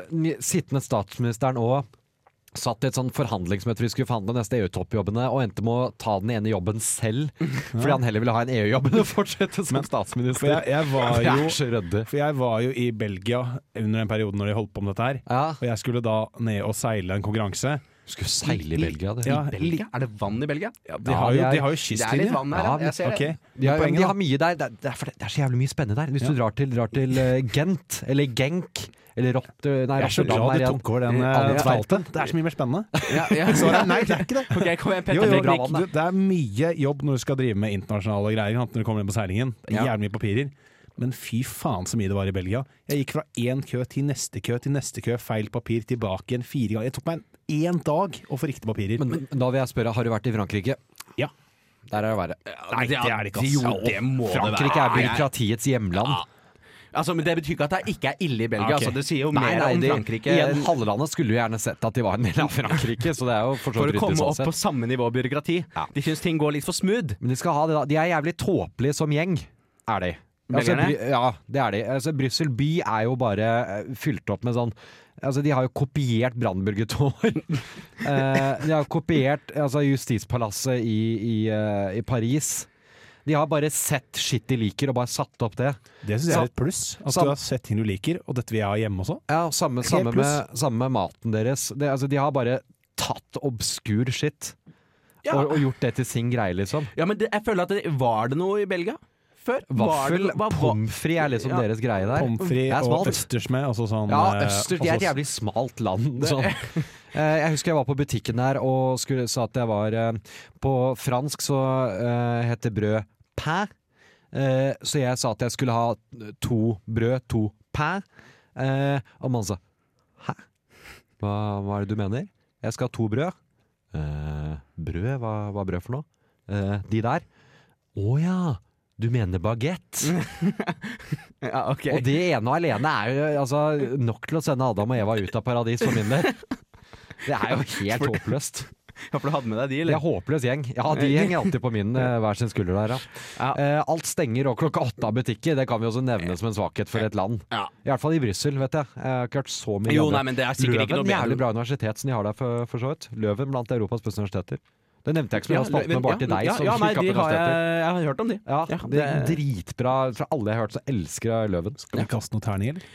satt i et sånn forhandlingsmøte vi skulle forhandle neste EU-toppjobbene, og endte med å ta den ene jobben selv, [laughs] fordi han heller ville ha en EU-jobb enn å fortsette som statsminister. For jeg, jeg, var [laughs] jo, for jeg var jo i Belgia under den perioden når de holdt på med dette her. Ja. Og jeg skulle da ned og seile en konkurranse. Skulle seile i Belgia, det. Ja, Belgia? Er det vann i Belgia? Ja, de, Ja, har jo, de har jo Det er litt kystlinje. vann her, Ja, ja. Jeg ser Ok. det. De har, de har mye der. Det er, det er, for det det er så jævlig mye spennende der. Hvis Ja. du drar til, drar til eh, Gent, eller Genk, eller Rott... Nei, Jeg er så glad er du tok over den Eh, eh, spalten. Det er så mye mer spennende. [laughs] Ja, ja. [laughs] Er nei, det er ikke det. [laughs] Ok, igjen, Jo, jo, Nick, du, det er mye jobb når du skal drive med internasjonale greier når du kommer inn på seilingen. Det er Jævlig mye papirer. Men fy faen så mye det var i Belgia. Jeg gikk fra én kø til neste kø til neste kø, feil papir, tilbake igjen fire ganger. Det tok meg én dag å få riktige papirer. Men da vil jeg spørre, har du vært i Frankrike? Ja. Der er det verre. Nei, det er det ikke. Jo, det må det Frankrike være. er byråkratiets hjemland. Altså, men Det betyr ikke at det ikke er ille i Belgia. Okay. Altså, det sier jo Nei, mer nei, om de, Frankrike igjen, halvlandet skulle jo gjerne sett at de var en del av Frankrike, så det er jo for for å komme sånn opp på samme nivå byråkrati. Ja. De syns ting går litt for smooth. Men de skal ha det da. De er jævlig tåpelige som gjeng, er de. Altså, ja, det er de. Altså, Brussel by er jo bare eh, fylt opp med sånn Altså, De har jo kopiert Brandenburger Tor. [laughs] eh, de har kopiert altså, Justispalasset i, i, eh, i Paris. De har bare sett shit de liker, og bare satt opp det. Det syns jeg er et pluss. At sam- du har sett ting du liker, og dette vil jeg ha hjemme også. Ja, Samme, samme, med, samme med maten deres. Det, altså, de har bare tatt obskur shit Ja. og, og gjort det til sin greie, liksom. Ja, men det, jeg føler at det, Var det noe i Belgia før? Vaffel, pommes frites er liksom Ja. deres greie der. Pommes frites og smalt. østers med. Altså sånn, Ja, eh, østers. Det er et jævlig smalt land. [laughs] Sånn. Eh, Jeg husker jeg var på butikken der og skulle, sa at jeg var eh, På fransk så uh, heter brød pain. Uh, så jeg sa at jeg skulle ha to brød, to pain. Uh, og mannen sa hæ? Hva, hva er det du mener? Jeg skal ha to brød. Eh, brød? Hva, hva er brød for noe? Eh, de der. Å ja! Du mener bagett? [laughs] Ja, okay. Og det ene og alene er jo altså, nok til å sende Adam og Eva ut av paradis for min del. Det er jo helt håpløst. Ja, for du hadde med deg de, eller? er håpløs gjeng. Ja, de henger alltid på min eh, hver sin skulder der, ja. Ja. Eh, alt stenger og klokka åtte av butikker. Det kan vi også nevne som en svakhet for et land. Ja. I hvert fall i Brussel, vet jeg. Jeg har ikke hørt så mye Jo, nei, men det er sikkert ikke Løven, noe jævlig bra universitet som de har der, for, for så vidt. Løven blant Europas beste universiteter. Det nevnte jeg ikke men jeg har spalt med bare til deg, ja, ja, nei, de har jeg, jeg har hørt om de. Ja, Ja, det er dritbra. Fra alle jeg har hørt, så elsker jeg Løven. Skal vi kaste noe terning, eller?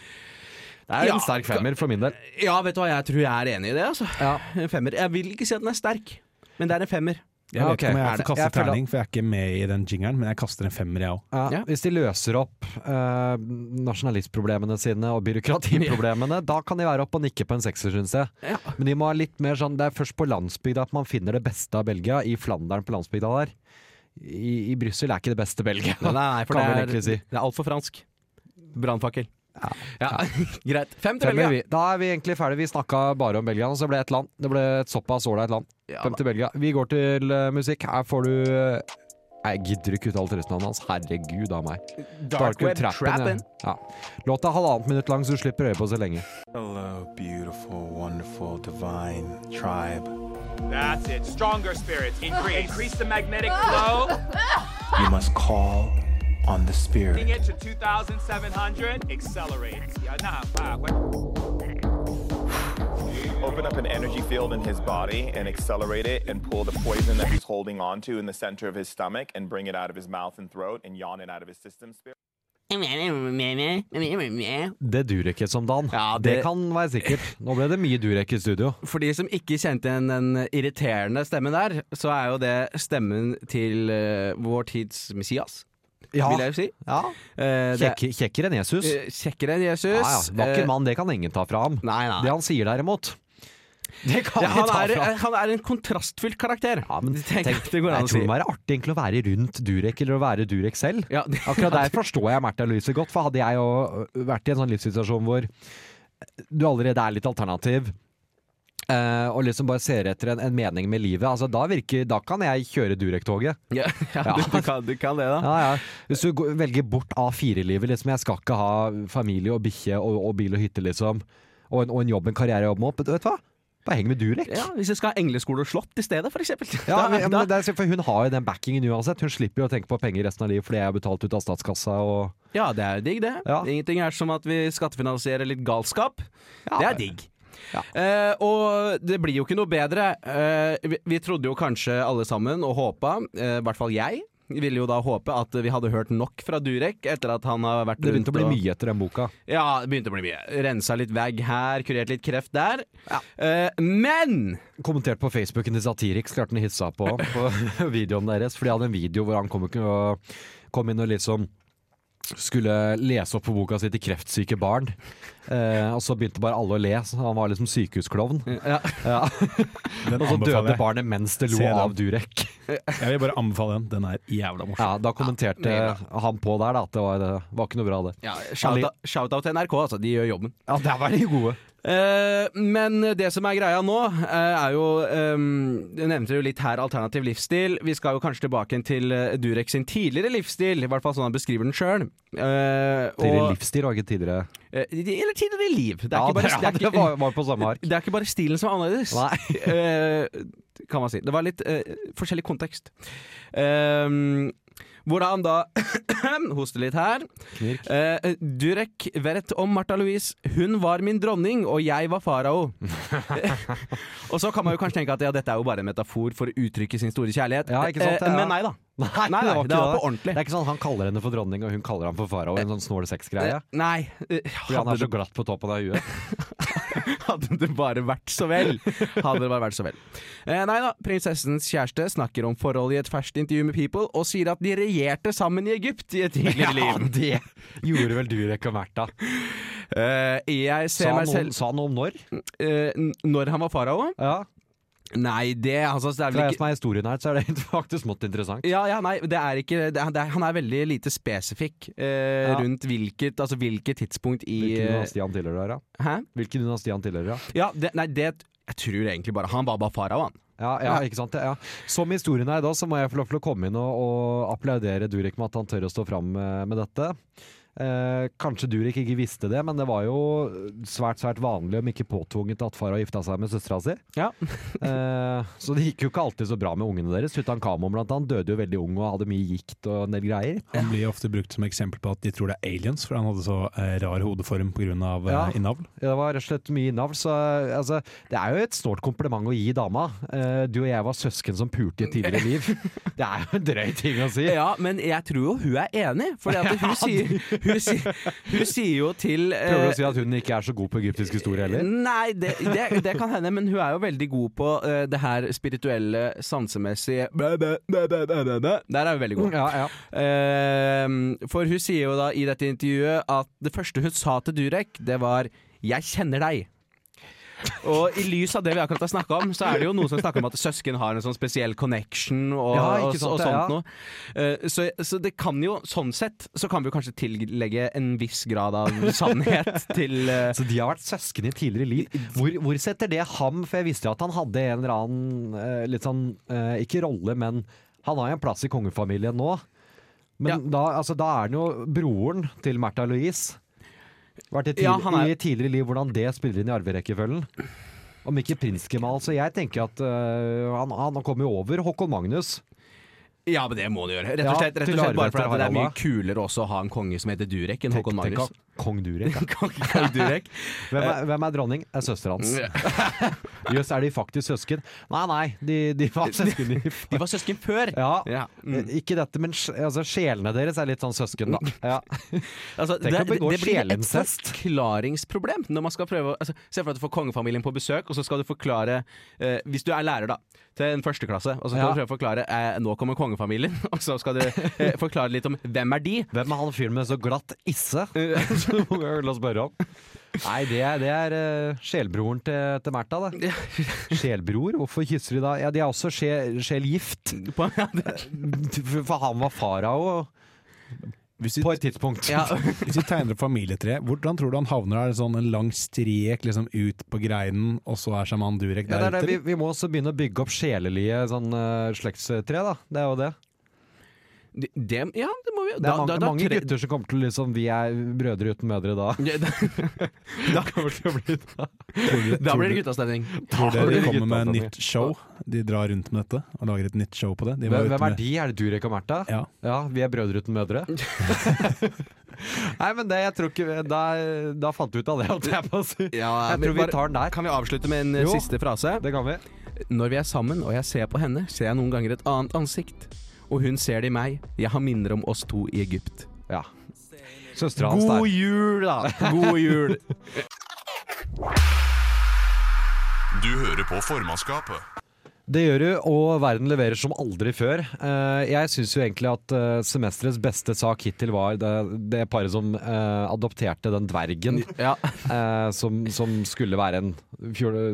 Det er Ja, en sterk femmer for min del. Ja, vet du hva, jeg tror jeg er enig i det, altså. Ja. En femmer. Jeg vil ikke si at den er sterk, men det er en femmer. Jeg vet ikke om jeg Er får kaste terning, for jeg er ikke med i den jingeren, men jeg kaster en femmer, jeg òg. Ja, Ja. Hvis de løser opp eh, nasjonalistproblemene sine og byråkratiproblemene, [laughs] da kan de være oppe og nikke på en sekser, syns jeg. Ja. Men de må ha litt mer sånn Det er først på landsbygda at man finner det beste av Belgia. I Flandern på landsbygda der. I, i Brussel er ikke det beste Belgia. Nei, nei, for Kan det vel er, egentlig si. det er altfor fransk. Brannfakkel. Ja, [laughs] greit. Fem til Belgia. vi. Da er vi egentlig ferdig. Vi snakka bare om Belgia, og så ble det et land. Det ble et såpass ålreit land. Ja, Fem til Belgia. Vi går til uh, musikk. Her får du uh, Jeg gidder ikke uttale turistnavnet hans. Herregud av meg. Dark Web Trappin'. Ja. Låta er halvannet minutt lang, så du slipper øye på så lenge. Hello, beautiful, wonderful, divine tribe. That's it. Stronger spirits. Increase. Increase the magnetic [laughs] flow. You must call on the Bring spirit. it to 2,700. Accelerate. Yeah, nah, open up an energy field in his body and accelerate it and pull the poison that he's holding on to in the center of his stomach and bring it out of his mouth and throat and yawn it out of his system spirit. Det Durek som Dan. Ja, det... det- kan være sikkert. Nå ble det mye Durek i studio. For de som ikke kjente igjen den irriterende stemmen der, så er jo det stemmen til eh, vår tids Messias, Ja. vil jeg jo si. ja. Eh, kjekkere enn Jesus. eh, Kjekkere enn Jesus. Ja, ja. Vakker Eh, mann, det kan ingen ta fra ham. Nei, nei. Det han sier derimot, det kan Ja, han, ta er, han er en kontrastfylt karakter. Ja, men Tenk, tenk, det går an jeg å tror si. det må være artig egentlig å være rundt Durek eller å være Durek selv. Ja, det- Akkurat der forstår jeg Märtha Louise godt, for hadde jeg jo vært i en sånn livssituasjon hvor du allerede er litt alternativ, eh, og liksom bare ser etter en, en mening med livet, altså da, virker, da kan jeg kjøre Durek-toget. [laughs] Ja, ja, Ja. Du, kan, du kan det, da. Ja, ja. Hvis du velger bort A4-livet, liksom, jeg skal ikke ha familie og bikkje og, og bil og hytte, liksom, og en, og en jobb, en karrierejobb med opp, vet du hva? Bare heng med Durek. Ja, hvis jeg skal ha engleskole og slott i stedet, for eksempel. Ja, [laughs] men, men det er, for Hun har jo den backingen uansett. Hun slipper jo å tenke på penger resten av livet fordi jeg er betalt ut av statskassa. Og ja, det er jo digg, det. Ja. Ingenting er som at vi skattefinansierer litt galskap. Ja, det er digg. Ja. Eh, og det blir jo ikke noe bedre. Eh, vi, vi trodde jo kanskje alle sammen, og håpa, eh, i hvert fall jeg, ville jo da håpe at vi hadde hørt nok fra Durek etter at han har vært det begynte å bli og- mye etter den boka. Ja, det begynte å bli mye. Rensa litt vegg her, kurert litt kreft der. Eh, men Kommentert på Facebooken til Satiriks, klarte han å hisse på, [laughs] på videoen deres. For de hadde en video hvor han kom, kom inn og liksom skulle lese opp på boka si til kreftsyke barn. Eh, og så begynte bare alle å le, så han var liksom sykehusklovn. ja. Ja. [laughs] Og så døde barnet mens det lo av Durek. Jeg vil bare anbefale den. Den er jævla morsom. Ja, da kommenterte han på der da, at det var, det var ikke noe bra, det. ja Shout-out shout til NRK, altså. De gjør jobben. Ja, der var de gode. Eh, men det som er greia nå, eh, er jo um, Du nevnte jo litt her alternativ livsstil. Vi skal jo kanskje tilbake til uh, Durek sin tidligere livsstil, i hvert fall sånn han beskriver den sjøl. Tidligere livsstil og ikke tidligere eller tidligere liv. Det er Ja, ikke bare, det, det er ikke, var, på samme ark. [laughs] det er ikke bare stilen som er annerledes. Nei. [laughs] Eh, kan man si. Det var litt eh, forskjellig kontekst. Um, Hvor han da [clears throat] hoster litt her. Eh, Durek vet om Martha Louise. Hun var min dronning, og jeg var farao. [laughs] og så kan man jo kanskje tenke at ja, dette er jo bare en metafor for å uttrykke sin store kjærlighet. Ja, sant, Eh, ja. Men nei da. Nei, Nei, nei, det var på ordentlig. Det er ikke sånn Han kaller henne for dronning, og hun kaller ham for farao. En sånn snål sexgreie. Eh, Nei. eh, Fordi han er så glatt på toppen av huet. [laughs] [laughs] hadde det bare vært så vel. Hadde det bare vært så vel. Eh, nei da, prinsessens kjæreste snakker om forholdet i et ferskt intervju med People, og sier at de regjerte sammen i Egypt i et tidligere liv. Ja, det gjorde vel du, Rekka Märtha. Eh, jeg ser Sa meg selv sa noe om når? eh, Når han var farao? Ja. Nei, det, altså, det er For vel jeg som er historienerd, så er det [laughs] faktisk smått interessant. Ja, ja, nei, det er ikke det er, det er, Han er veldig lite spesifikk eh, Ja. rundt hvilket, altså, hvilket tidspunkt i Hvilken eh, dynasti han tilhører, da? Hæ? Hvilken dynasti han tilhører, da? Ja, det, nei, det Jeg tror egentlig bare Han var bare farao, han. Ja, ja, ikke sant? Ja. Som historienerd da, så må jeg få lov til å komme inn og, og applaudere Durek med at han tør å stå fram med, med dette. Eh, kanskje Durek ikke visste det, men det var jo svært svært vanlig, om ikke påtvunget, at far har gifta seg med søstera si. Ja. [laughs] Eh, så det gikk jo ikke alltid så bra med ungene deres. Tutankhamon blant annet døde jo veldig ung og hadde mye gikt og en del greier. Han blir ofte brukt som eksempel på at de tror det er aliens, for han hadde så eh, rar hodeform pga. Uh, Ja. innavl. Det var rett og slett mye innavl, så altså, det er jo et snålt kompliment å gi dama. Eh, du og jeg var søsken som pulte i et tidligere liv. [laughs] Det er jo en drøy ting å si. Ja, men jeg tror jo hun er enig, for [laughs] hun, sier, hun, sier, hun sier jo til eh, Prøver du å si at hun ikke er så god på egyptisk historie heller? Nei, det, det, det kan hende, men hun er jo veldig god på eh, det her spirituelle, sansemessige bæ, bæ, bæ. Der er hun veldig god. Ja, ja. Eh, for hun sier jo da i dette intervjuet at det første hun sa til Durek, det var 'jeg kjenner deg'. Og i lys av det vi akkurat har snakka om, så er det jo noen som snakker om at søsken har en sånn spesiell connection og, Ja, og, sant og sånt noe. Uh, så, så det kan jo, sånn sett, så kan vi jo kanskje tillegge en viss grad av sannhet [laughs] til uh, Så de har vært søsken i tidligere liv. Hvor, hvor setter det ham? For jeg visste jo at han hadde en eller annen uh, litt sånn Ikke rolle, men han har jo en plass i kongefamilien nå. Men Ja. da, altså, da er han jo broren til Märtha Louise. Vært i, tidlig, Ja, er- i tidligere liv hvordan det spiller inn i arverekkefølgen. Om ikke prinsgemal, så jeg tenker at uh, han, han kommer jo over Håkon Magnus. Ja, men det må du gjøre. Rett og slett, rett og slett bare fordi det er mye kulere også å ha en konge som heter Durek enn Håkon Magnus. Kong Durek. ja. [laughs] Kong Kong Durek. [laughs] Hvem er, hvem er dronning? Er søstera hans. [laughs] Jøss, er de faktisk søsken? Nei, nei, de, de var søsken de, De var søsken før. Ja. Ja. Mm. Ikke dette, men altså, sjelene deres er litt sånn søsken, da. Ja. Altså, Tenk å begå blir et forklaringsproblem når man skal prøve å- altså, Se for deg at du får kongefamilien på besøk, og så skal du forklare eh, Hvis du er lærer, da, til en førsteklasse, og så skal Ja. du prøve å forklare eh, Nå kommer kongefamilien, og så skal du eh, forklare litt om hvem er de? Hvem er han fyren med så glatt isse? Så må jeg vel spørre om. Nei, det er, det er uh, sjelbroren til, til Märtha, det. [laughs] Sjelbror? Hvorfor kysser de da? Ja, de er også sje, sjelgift. [laughs] På, ja, det, For han var farao Hvis du, på et tidspunkt. ja. [laughs] hvis vi tegner opp familietre, hvordan tror du han havner? Er det sånn en lang strek liksom ut på greinen, og så er sjaman Durek Ja, der er ute? Vi, vi må også begynne å bygge opp sjelelige sånn, uh, slektstre, da. Det er jo det. Det, det, ja, det må vi Det er mange, mange tre- gutter som kommer til liksom Vi er brødre uten mødre da. Ja, da, [laughs] da kommer det til å bli [laughs] Da blir det guttastemning. Tror dere de kommer med nytt show? De drar rundt med dette og lager et nytt show på det. De Hvem, hvem er med- de? Er det Durek og Märtha? Ja. Ja, vi er brødre uten mødre. [laughs] Nei, men det, jeg tror ikke Da, da fant vi ut av det, holdt jeg på å si. Ja, Jeg tror vi tar den der. Kan vi avslutte med en eh, Jo. siste frase? Det kan vi. Når vi er sammen og jeg ser på henne, ser jeg noen ganger et annet ansikt. Og hun ser det i meg. Jeg har minner om oss to i Egypt. Ja. Søstera hans God jul, da! God jul. Du hører på formannskapet. Det gjør du, og verden leverer som aldri før. Eh, jeg syns jo egentlig at eh, semesterets beste sak hittil var det, det paret som eh, adopterte den dvergen. [laughs] Ja. eh, som, som skulle være en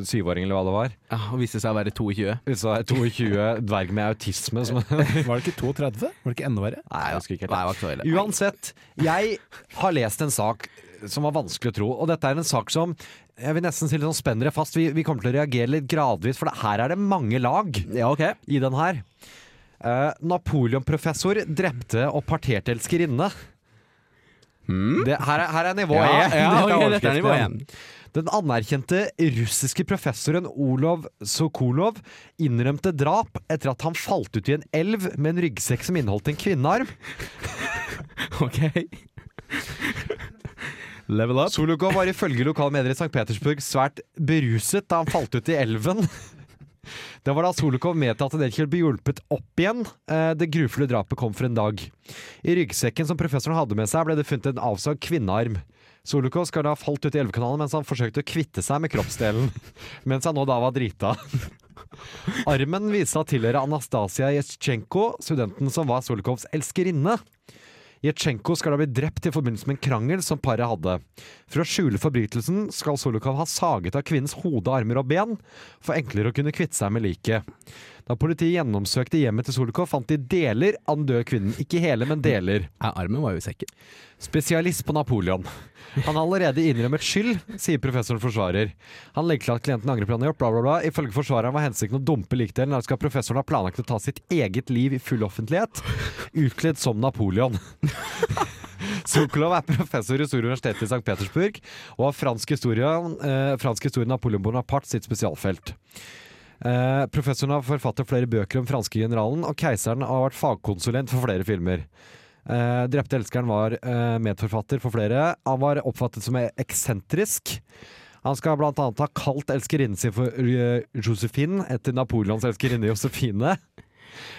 syvåring, eller hva det var. ja og viste seg å være 22. Så 22 dverg med autisme. Som [laughs] Var det ikke 32? Var det ikke enda verre? Nei, jeg husker ikke helt. var ikke så. Uansett, jeg har lest en sak som var vanskelig å tro, og dette er en sak som jeg vil nesten si litt sånn spenner det fast. Vi, vi kommer til å reagere litt gradvis, for det, her er det mange lag Ja, ok. i den her. Uh, Napoleon-professor drepte og parterte elskerinne. Det, her, er, her er nivå Ja, E. ja, Dette dette er nivå én. Den anerkjente russiske professoren Olov Sokolov innrømte drap etter at han falt ut i en elv med en ryggsekk som inneholdt en kvinnearm. [laughs] Ok. Level up. Solukov var ifølge lokale medier i St. Petersburg svært beruset da han falt ut i elven. [laughs] Det var da Solokov mente at han egentlig ble hjulpet opp igjen. Eh, Det grufulle drapet kom for en dag. I ryggsekken som professoren hadde med seg, ble det funnet en avsagd kvinnearm. Solukov skal da ha falt ut i elvekanalen mens han forsøkte å kvitte seg med kroppsdelen. [laughs] Mens han nå da var drita. [laughs] Armen viste seg å tilhøre Anastasia Jesjtsjenko, studenten som var Solukovs elskerinne. Jesjtsjenko skal da bli drept i forbindelse med en krangel som paret hadde. For å skjule forbrytelsen skal Solokov ha saget av kvinnens hode, armer og ben, for enklere å kunne kvitte seg med liket. Da politiet gjennomsøkte hjemmet til Solokov, fant de deler av den døde kvinnen. Ikke hele, men deler. Ja, armen var jo i sekken. Spesialist på Napoleon. Han har allerede innrømmet skyld, sier professoren forsvarer. Han legger til at klienten angrer på han har gjort, bla, bla, bla. Ifølge forsvareren var hensikten å dumpe likdelen, Der skal professoren ha planlagt å ta sitt eget liv i full offentlighet, utkledd som Napoleon. [laughs] Sokolov er professor i historie Universitetet i St. Petersburg, og har fransk historie, eh, fransk historie Napoleon Bonaparte sitt spesialfelt. Eh, professoren har forfattet flere bøker om franske generalen, og keiseren har vært fagkonsulent for flere filmer. Eh, Drepte elskeren var eh, medforfatter for flere. Han var oppfattet som eksentrisk. Han skal blant annet ha kalt elskerinnen sin for uh, Josephine, etter Napoleons elskerinne Josefine.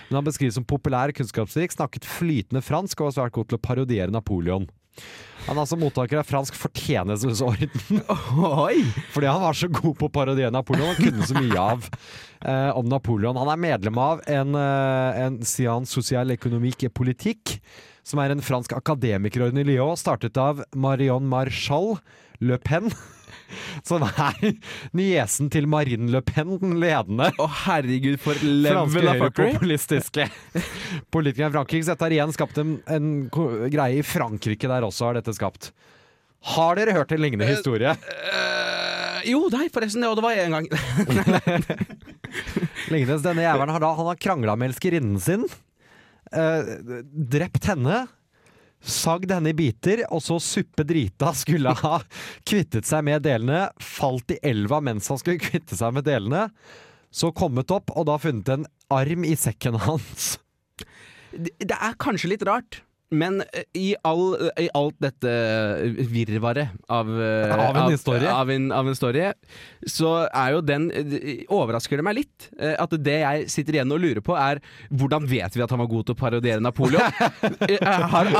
Men han beskrives som populær, kunnskapsrik, snakket flytende fransk og var svært god til å parodiere Napoleon. Han er altså mottaker av fransk fortjenestesorden. [laughs] Fordi han var så god på å parodiere Napoleon Han kunne så mye av eh, om Napoleon. Han er medlem av en, eh, en Sian Social Economique Politique, som er en fransk akademikerorden i Lyon, startet av Marion Marchal Le Pen. [laughs] Som er niesen til Marine Le Pen, den ledende Å herregud, for level of populistiske politikeren i Frankrike. Så dette har igjen skapt en, en greie i Frankrike der også, har dette skapt. Har dere hørt en lignende historie? Eh, jo, nei, forresten. Og det var jeg en gang. [laughs] Lignende. Denne jævelen har da Han har krangla med elskerinnen sin. Uh, drept henne. Sagd henne i biter, og så suppe drita skulle ha kvittet seg med delene. Falt i elva mens han skulle kvitte seg med delene. Så kommet opp, og da funnet en arm i sekken hans. Det er kanskje litt rart. Men eh, i, all, i alt dette virvaret av, eh, Av en historie. Av en, av en story, så er jo den eh, Overrasker det meg litt. eh, At det jeg sitter igjen og lurer på, er hvordan vet vi at han var god til å parodiere Napoleon? jeg, [laughs] har, [laughs]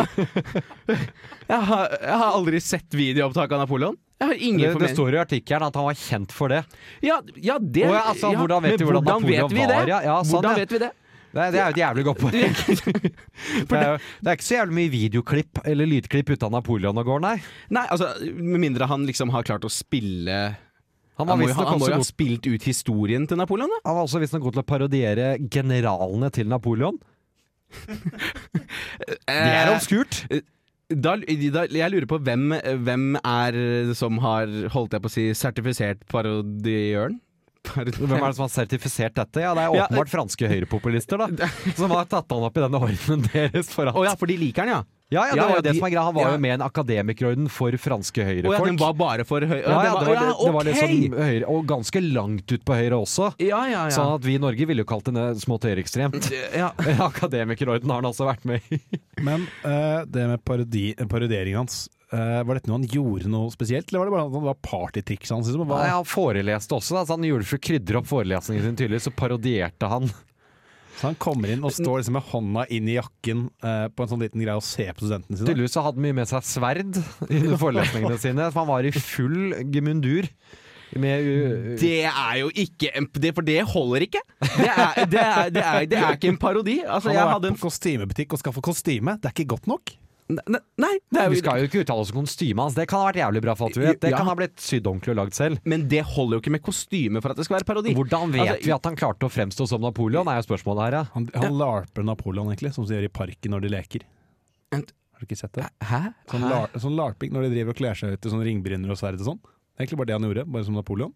jeg, har, jeg har aldri sett videoopptak av Napoleon. Jeg har ingen Det, det står i artikkelen at han var kjent for det. Ja, ja, det ja, altså, ja, hvordan vet men vi hvordan Napoleon vet vi det? var, ja? Sånn, hvordan vet vi det? Det, det er jo et jævlig godt poeng. [laughs] Det er, jo, det er ikke så jævlig mye videoklipp eller lydklipp av Napoleon og går, nei. Nei, altså, med mindre han liksom har klart å spille Han Han må, jo, han må jo ha spilt ut historien til Napoleon, da. Han var også visstnok god til å parodiere generalene til Napoleon. [laughs] Det er Eh, obskurt. Da, da, jeg lurer på hvem, hvem er som har, holdt jeg på å si, sertifisert parodiøren? Hvem er det som har sertifisert dette? Ja, Det er Ja, åpenbart franske høyrepopulister, da. [laughs] Som har tatt han opp i denne ordenen deres. For at... Oh, ja, for de liker han, ja. Ja, ja, det Ja, var ja, jo det de- som er greia. Han var ja. jo med i en akademikerorden for franske Å ja, høyrefolk. den var bare for høy... ja, ja, det var, ja, det var liksom høyre, og ganske langt ut på høyre også. Ja, ja, ja. Sånn at vi i Norge ville jo kalt henne smått høyreekstremt. ja. [laughs] Akademikerorden har han også vært med i. Men uh, det med parodi, parodieringen hans, eh, var dette noe han gjorde noe spesielt, eller var det bare at han var partytrikset hans? Liksom? Hva- Ja, han foreleste også, da, så han gjorde det for å krydre opp forelesningen sin tydeligvis, så parodierte han. Så han kommer inn og står liksom med hånda inn i jakken uh, på en sånn liten greie og ser på studentene sine. Tydeligvis så hadde han mye med seg sverd i forelesningene [laughs] sine, for han var i full gemundur. Det er jo ikke en, det, For det holder ikke! Det er, det er, det er, det er ikke en parodi. Altså, Han jeg har hadde vært en på kostymebutikk og skaffa kostyme. Det er ikke godt nok. Nei, nei er Vi skal jo ikke uttale oss om kostymet hans, det kan ha vært jævlig bra for alt vi vet. Det Ja. kan ha blitt sydd ordentlig og lagd selv. Men det holder jo ikke med kostyme for at det skal være parodi. Hvordan vet Altså, vi at han klarte å fremstå som Napoleon, er jo spørsmålet her, ja. Han, han larper Napoleon, egentlig, som de gjør i parken når de leker. And, Har du ikke sett det? Hæ? Sånn, lar, sånn larping når de driver og kler seg ut i sånn ringbrynner og sverd og sånn. Det er egentlig bare det han gjorde, bare som Napoleon.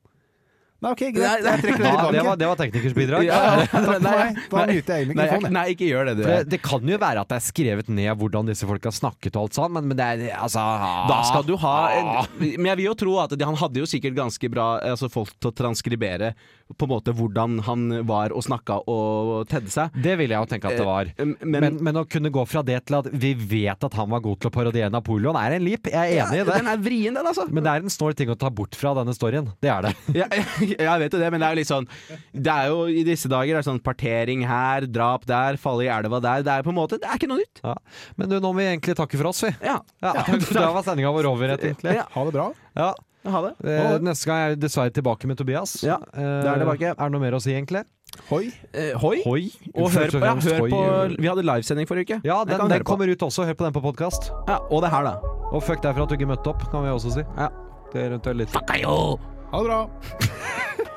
Nei, ok, greit. Jeg trekker det Ja, det, var, det var teknikers bidrag. Ja, Takk for meg. Da muter jeg jeg. nei, ikke gjør det. du. Det, det kan jo være at det er skrevet ned hvordan disse folka snakket og alt sånn, men, men det er altså Da skal du ha en, Men jeg vil jo tro at de, han hadde jo sikkert ganske bra altså folk til å transkribere på en måte hvordan han var og snakka og tedde seg. Det ville jeg jo tenke at det var. Eh, Men, Men, men å kunne gå fra det til at vi vet at han var god til å parodiere Napoleon, er en leap. Jeg er enig i det. den er vrien, den, altså. Men det er en snål ting å ta bort fra denne storyen. Det er det. Ja, [laughs] jeg vet jo det, men det er jo litt sånn Det er jo i disse dager det er sånn partering her, drap der, falle i elva der. Det er på en måte Det er ikke noe nytt. Ja. Men du, nå må vi egentlig takke for oss, vi. Ja. Ja, [laughs] Da var sendinga vår over, egentlig. Ja. Ha det bra. Ja. Ha det. Eh, neste gang er jeg dessverre tilbake med Tobias. Ja, Eh, det er tilbake. Er det noe mer å si, egentlig? Hoi. Eh, hoi. Hoi. Og hør på, ja, hør hoi. på Vi hadde livesending forrige uke. Ja, den, den kommer ut også. Hør på den på podkast. Ja, og det her, da. Og fuck deg for at du ikke møtte opp, kan vi også si. Ja. Det er eventuelt litt ha det bra. [laughs]